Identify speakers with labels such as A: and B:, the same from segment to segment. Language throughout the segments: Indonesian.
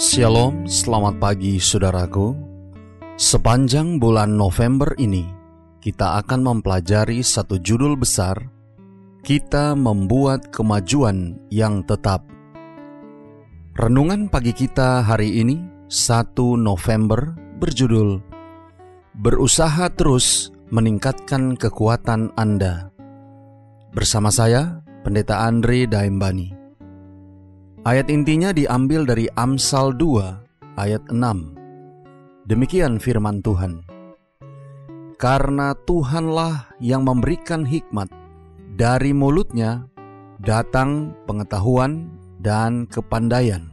A: Shalom, selamat pagi saudaraku. Sepanjang bulan November ini, kita akan mempelajari satu judul besar, Kita Membuat Kemajuan yang Tetap. Renungan pagi kita hari ini, 1 November, berjudul Berusaha Terus Meningkatkan Kekuatan Anda. Bersama saya, Pendeta Andre Daimbani. Ayat intinya diambil dari Amsal 2 ayat 6. Demikian firman Tuhan. Karena Tuhanlah yang memberikan hikmat, dari mulutnya datang pengetahuan dan kepandaian.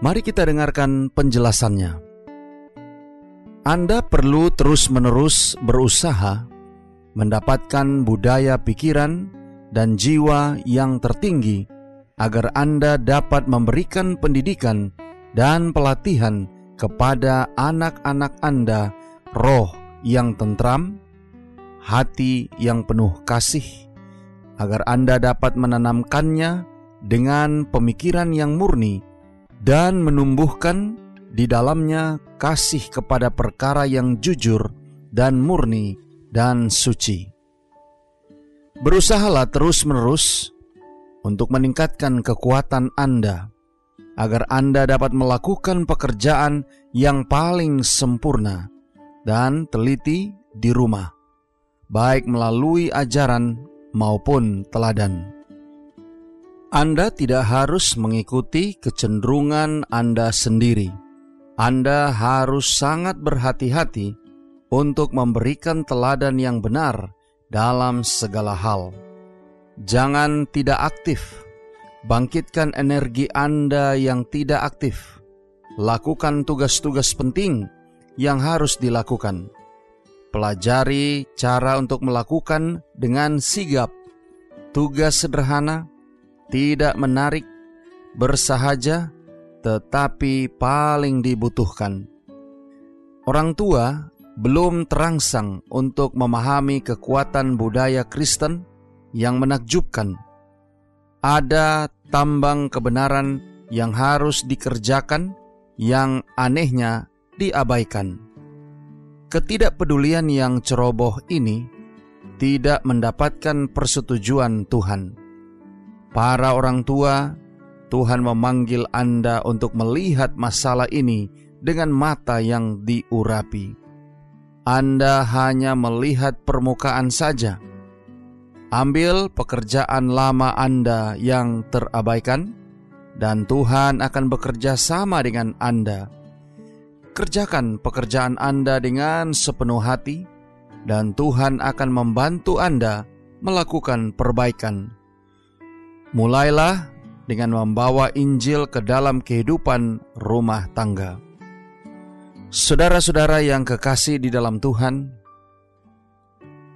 A: Mari kita dengarkan penjelasannya. Anda perlu terus-menerus berusaha mendapatkan budaya pikiran dan jiwa yang tertinggi agar Anda dapat memberikan pendidikan dan pelatihan kepada anak-anak Anda roh yang tentram, hati yang penuh kasih, agar Anda dapat menanamkannya dengan pemikiran yang murni dan menumbuhkan di dalamnya kasih kepada perkara yang jujur dan murni dan suci. Berusahalah terus-menerus untuk meningkatkan kekuatan Anda, agar Anda dapat melakukan pekerjaan yang paling sempurna dan teliti di rumah, baik melalui ajaran maupun teladan. Anda tidak harus mengikuti kecenderungan Anda sendiri. Anda harus sangat berhati-hati untuk memberikan teladan yang benar dalam segala hal. Jangan tidak aktif. Bangkitkan energi Anda yang tidak aktif. Lakukan tugas-tugas penting yang harus dilakukan. Pelajari cara untuk melakukan dengan sigap. Tugas sederhana, tidak menarik, bersahaja, tetapi paling dibutuhkan. Orang tua belum terangsang untuk memahami kekuatan budaya Kristen yang menakjubkan. Ada tambang kebenaran yang harus dikerjakan, yang anehnya diabaikan. Ketidakpedulian yang ceroboh ini tidak mendapatkan persetujuan Tuhan. Para orang tua, Tuhan memanggil Anda untuk melihat masalah ini dengan mata yang diurapi. Anda hanya melihat permukaan saja Ambil pekerjaan lama Anda yang terabaikan, dan Tuhan akan bekerja sama dengan Anda. Kerjakan pekerjaan Anda dengan sepenuh hati, dan Tuhan akan membantu Anda melakukan perbaikan. Mulailah dengan membawa Injil ke dalam kehidupan rumah tangga. Saudara-saudara yang kekasih di dalam Tuhan,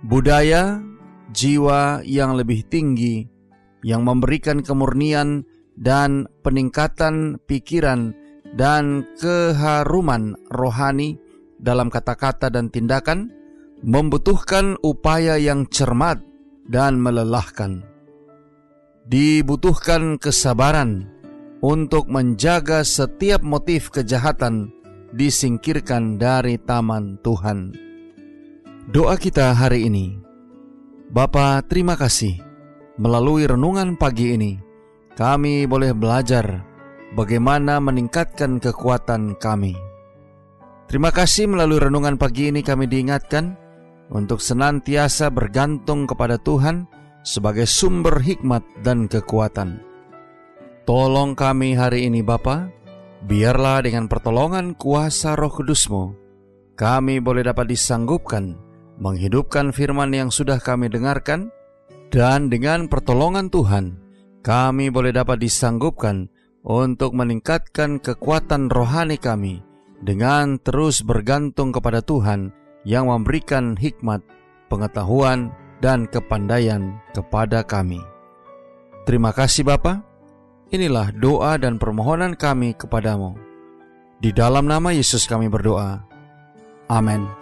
A: budaya jiwa yang lebih tinggi yang memberikan kemurnian dan peningkatan pikiran dan keharuman rohani dalam kata-kata dan tindakan membutuhkan upaya yang cermat dan melelahkan. Dibutuhkan kesabaran untuk menjaga setiap motif kejahatan disingkirkan dari taman Tuhan. Doa kita hari ini Bapa, terima kasih. Melalui renungan pagi ini, kami boleh belajar bagaimana meningkatkan kekuatan kami. Terima kasih melalui renungan pagi ini kami diingatkan untuk senantiasa bergantung kepada Tuhan sebagai sumber hikmat dan kekuatan. Tolong kami hari ini Bapa, biarlah dengan pertolongan kuasa roh kudusmu, kami boleh dapat disanggupkan menghidupkan firman yang sudah kami dengarkan, dan dengan pertolongan Tuhan, kami boleh dapat disanggupkan untuk meningkatkan kekuatan rohani kami dengan terus bergantung kepada Tuhan yang memberikan hikmat, pengetahuan, dan kepandaian kepada kami. Terima kasih Bapa. Inilah doa dan permohonan kami kepadamu. Di dalam nama Yesus kami berdoa. Amin.